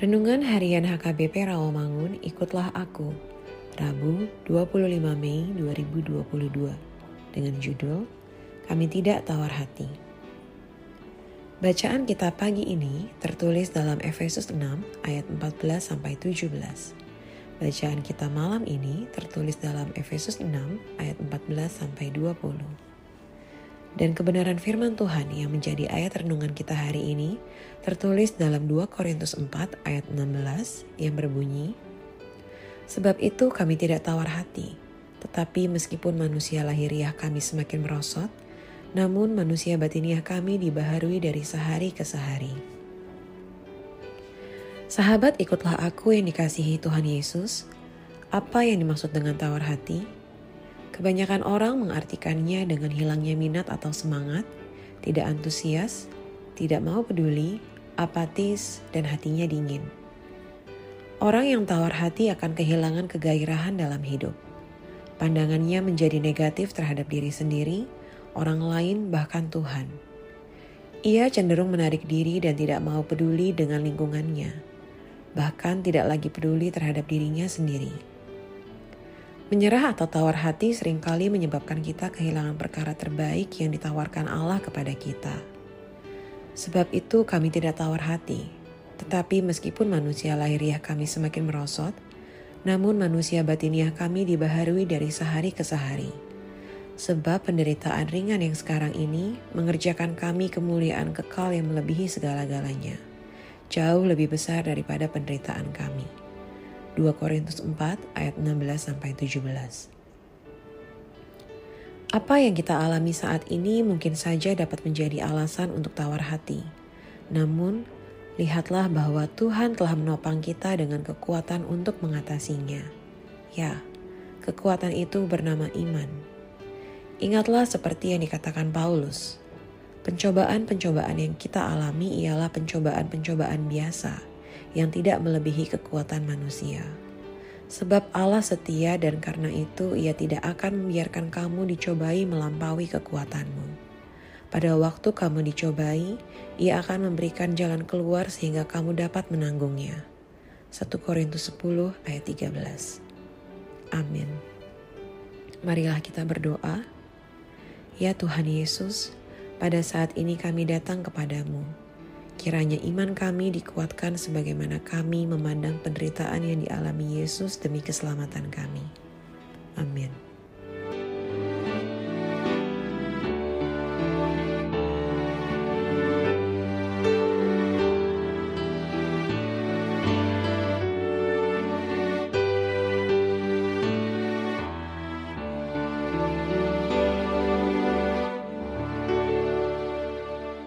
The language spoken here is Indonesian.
Renungan Harian HKBP Rawamangun, ikutlah aku. Rabu, 25 Mei 2022. Dengan judul, Kami Tidak Tawar Hati. Bacaan kita pagi ini tertulis dalam Efesus 6 ayat 14 sampai 17. Bacaan kita malam ini tertulis dalam Efesus 6 ayat 14 sampai 20. Dan kebenaran firman Tuhan yang menjadi ayat renungan kita hari ini tertulis dalam 2 Korintus 4 ayat 16 yang berbunyi, Sebab itu kami tidak tawar hati, tetapi meskipun manusia lahiriah kami semakin merosot, namun manusia batiniah kami dibaharui dari sehari ke sehari. Sahabat ikutlah aku yang dikasihi Tuhan Yesus. Apa yang dimaksud dengan tawar hati? Kebanyakan orang mengartikannya dengan hilangnya minat atau semangat, tidak antusias, tidak mau peduli, apatis, dan hatinya dingin. Orang yang tawar hati akan kehilangan kegairahan dalam hidup. Pandangannya menjadi negatif terhadap diri sendiri, orang lain, bahkan Tuhan. Ia cenderung menarik diri dan tidak mau peduli dengan lingkungannya, bahkan tidak lagi peduli terhadap dirinya sendiri. Menyerah atau tawar hati sering kali menyebabkan kita kehilangan perkara terbaik yang ditawarkan Allah kepada kita. Sebab itu kami tidak tawar hati. Tetapi meskipun manusia lahiriah kami semakin merosot, namun manusia batiniah kami dibaharui dari sehari ke sehari. Sebab penderitaan ringan yang sekarang ini mengerjakan kami kemuliaan kekal yang melebihi segala-galanya. Jauh lebih besar daripada penderitaan kami. 2 Korintus 4 ayat 16 sampai 17. Apa yang kita alami saat ini mungkin saja dapat menjadi alasan untuk tawar hati. Namun, lihatlah bahwa Tuhan telah menopang kita dengan kekuatan untuk mengatasinya. Ya, kekuatan itu bernama iman. Ingatlah seperti yang dikatakan Paulus. Pencobaan-pencobaan yang kita alami ialah pencobaan-pencobaan biasa yang tidak melebihi kekuatan manusia. Sebab Allah setia dan karena itu ia tidak akan membiarkan kamu dicobai melampaui kekuatanmu. Pada waktu kamu dicobai, ia akan memberikan jalan keluar sehingga kamu dapat menanggungnya. 1 Korintus 10 ayat 13 Amin. Marilah kita berdoa. Ya Tuhan Yesus, pada saat ini kami datang kepadamu Kiranya iman kami dikuatkan sebagaimana kami memandang penderitaan yang dialami Yesus demi keselamatan kami. Amin.